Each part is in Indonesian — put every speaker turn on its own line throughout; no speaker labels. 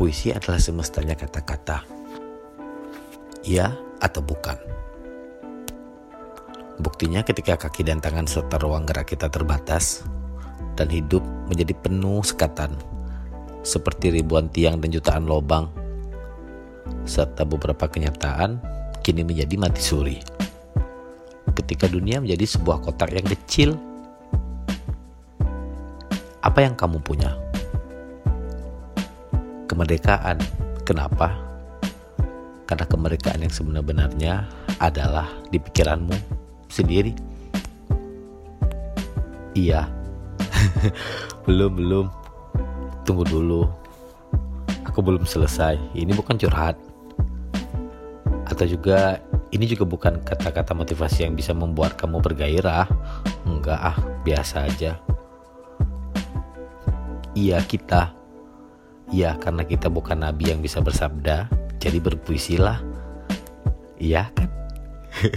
Puisi adalah semestanya kata-kata. Iya atau bukan. Buktinya ketika kaki dan tangan serta ruang gerak kita terbatas dan hidup menjadi penuh sekatan seperti ribuan tiang dan jutaan lobang serta beberapa kenyataan kini menjadi mati suri. Ketika dunia menjadi sebuah kotak yang kecil, apa yang kamu punya? Kemerdekaan. Kenapa? Karena kemerdekaan yang sebenarnya adalah di pikiranmu sendiri. Iya. belum, belum. Tunggu dulu. Aku belum selesai. Ini bukan curhat. Atau juga ini juga bukan kata-kata motivasi yang bisa membuat kamu bergairah. Enggak ah, biasa aja. Iya kita. Iya karena kita bukan nabi yang bisa bersabda, jadi berpuisilah. Iya kan?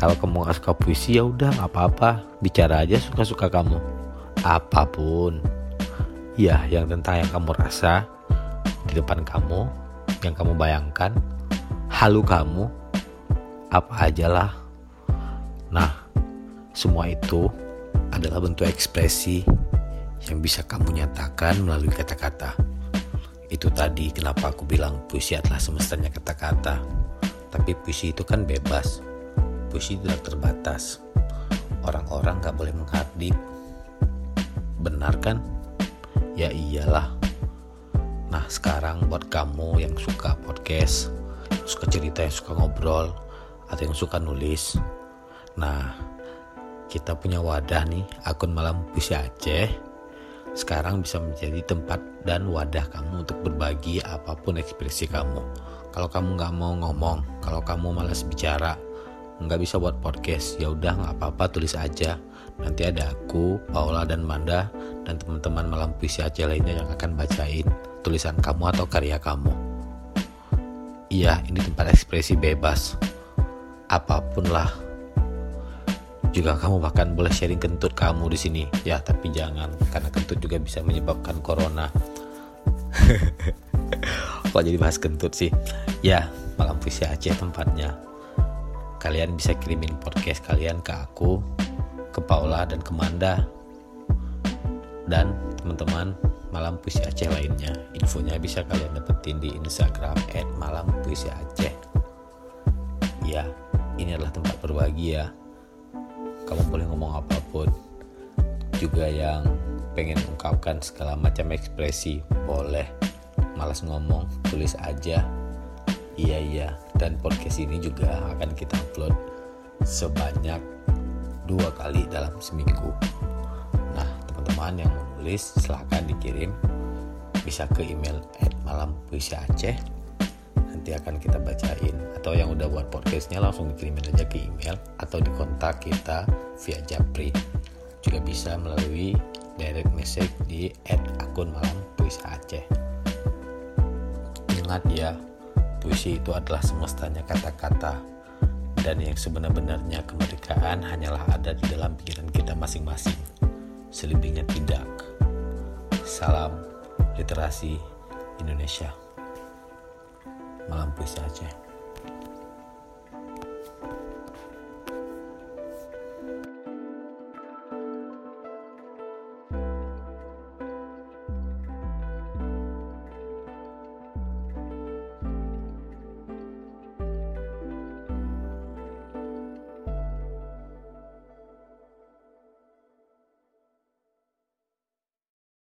Kalau kamu gak suka puisi ya udah nggak apa-apa, bicara aja suka-suka kamu. Apa pun. Ya, yang tentang yang kamu rasa di depan kamu, yang kamu bayangkan, halu kamu, apa aja lah. Nah, semua itu adalah bentuk ekspresi yang bisa kamu nyatakan melalui kata-kata. Itu tadi kenapa aku bilang puisi adalah semestanya kata-kata. Tapi puisi itu kan bebas puisi tidak terbatas. Orang-orang gak boleh menghadip. Benar kan? Ya iyalah. Nah sekarang buat kamu yang suka podcast, suka cerita, yang suka ngobrol, atau yang suka nulis. Nah kita punya wadah nih, akun Malam Puisi Aceh. Sekarang bisa menjadi tempat dan wadah kamu untuk berbagi apa pun ekspresi kamu. Kalau kamu nggak mau ngomong, kalau kamu malas bicara, nggak bisa buat podcast ya udah nggak apa-apa tulis aja. Nanti ada aku Paula dan Manda dan teman-teman malam puisi Aceh lainnya yang akan bacain tulisan kamu atau karya kamu. Iya ini tempat ekspresi bebas. Apa pun lah juga kamu bahkan boleh sharing kentut kamu di sini ya tapi jangan karena kentut juga bisa menyebabkan corona kok jadi bahas kentut sih ya malam puisi Aceh tempatnya kalian bisa kirimin podcast kalian ke aku, ke Paula dan ke Manda dan teman-teman Malam Puisi Aceh lainnya. Infonya bisa kalian dapetin di Instagram @malampuisiaceh. Ya, ini adalah tempat berbagi ya. Kamu boleh ngomong apa pun. Juga yang pengen ungkapkan segala macam ekspresi, boleh. Malas ngomong, tulis aja. Iya iya, dan podcast ini juga akan kita upload sebanyak dua kali dalam seminggu. Nah, teman-teman yang menulis silahkan dikirim bisa ke email at malam puisi Aceh nanti akan kita bacain atau yang udah buat podcastnya langsung dikirimin aja ke email atau di kontak kita via Japri juga bisa melalui direct message di at akun malam puisi Aceh ingat ya Puisi itu adalah semestanya kata-kata dan yang sebenar-benarnya kemerdekaan hanyalah ada di dalam pikiran kita masing-masing. Selebihnya tidak. Salam literasi Indonesia. Malam puisi Aceh.